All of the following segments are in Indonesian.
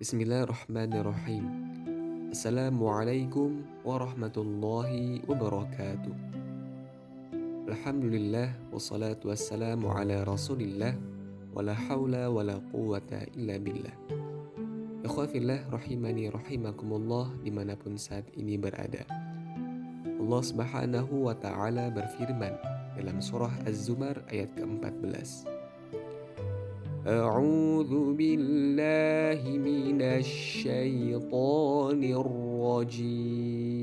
بسم الله الرحمن الرحيم. السلام عليكم ورحمة الله وبركاته. الحمد لله والصلاة والسلام على رسول الله ولا حول ولا قوة إلا بالله. أخوة الله رحمني رحمكم الله لمن pun saat إني berada. الله سبحانه وتعالى ta'ala berfirman dalam surah Az-Zumar ayat ke-14. أعوذ بالله من الشيطان الرجيم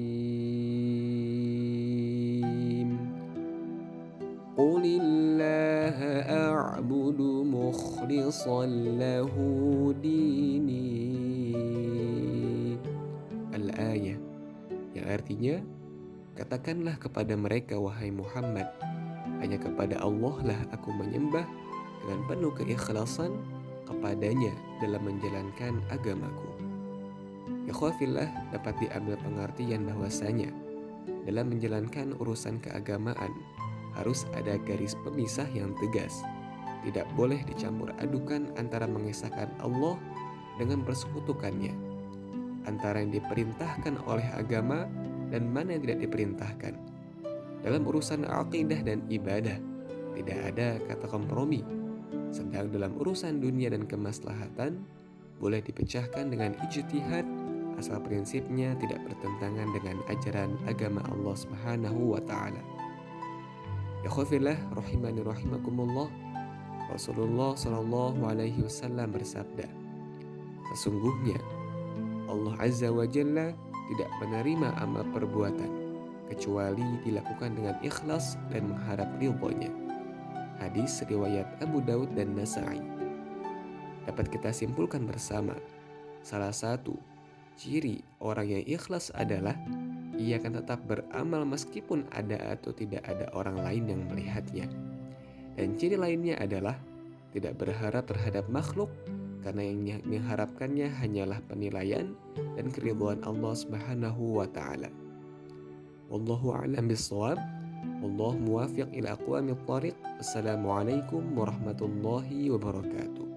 قل الله أعبد مخلصا له ديني Al-ayah yang artinya katakanlah kepada mereka wahai Muhammad hanya kepada Allah lah aku menyembah dengan penuh keikhlasan kepadanya dalam menjalankan agamaku. Ikhwafillah dapat diambil pengertian bahwasanya dalam menjalankan urusan keagamaan harus ada garis pemisah yang tegas. Tidak boleh dicampur adukan antara mengesahkan Allah dengan persekutukannya. Antara yang diperintahkan oleh agama dan mana yang tidak diperintahkan. Dalam urusan akidah dan ibadah, tidak ada kata kompromi sedang dalam urusan dunia dan kemaslahatan boleh dipecahkan dengan ijtihad asal prinsipnya tidak bertentangan dengan ajaran agama Allah Subhanahu wa taala. Ya khafillah rahimani rahimakumullah. Rasulullah Shallallahu alaihi wasallam bersabda, Sesungguhnya Allah Azza wa Jalla tidak menerima amal perbuatan kecuali dilakukan dengan ikhlas dan mengharap ridhonya. Hadis riwayat Abu Daud dan Nasai. Dapat kita simpulkan bersama, salah satu ciri orang yang ikhlas adalah ia akan tetap beramal meskipun ada atau tidak ada orang lain yang melihatnya. Dan ciri lainnya adalah tidak berharap terhadap makhluk karena yang mengharapkannya hanyalah penilaian dan keridhaan Allah Subhanahu wa taala. Wallahu a'lam bishawab. والله موافق إلى أقوام الطريق. السلام عليكم ورحمة الله وبركاته.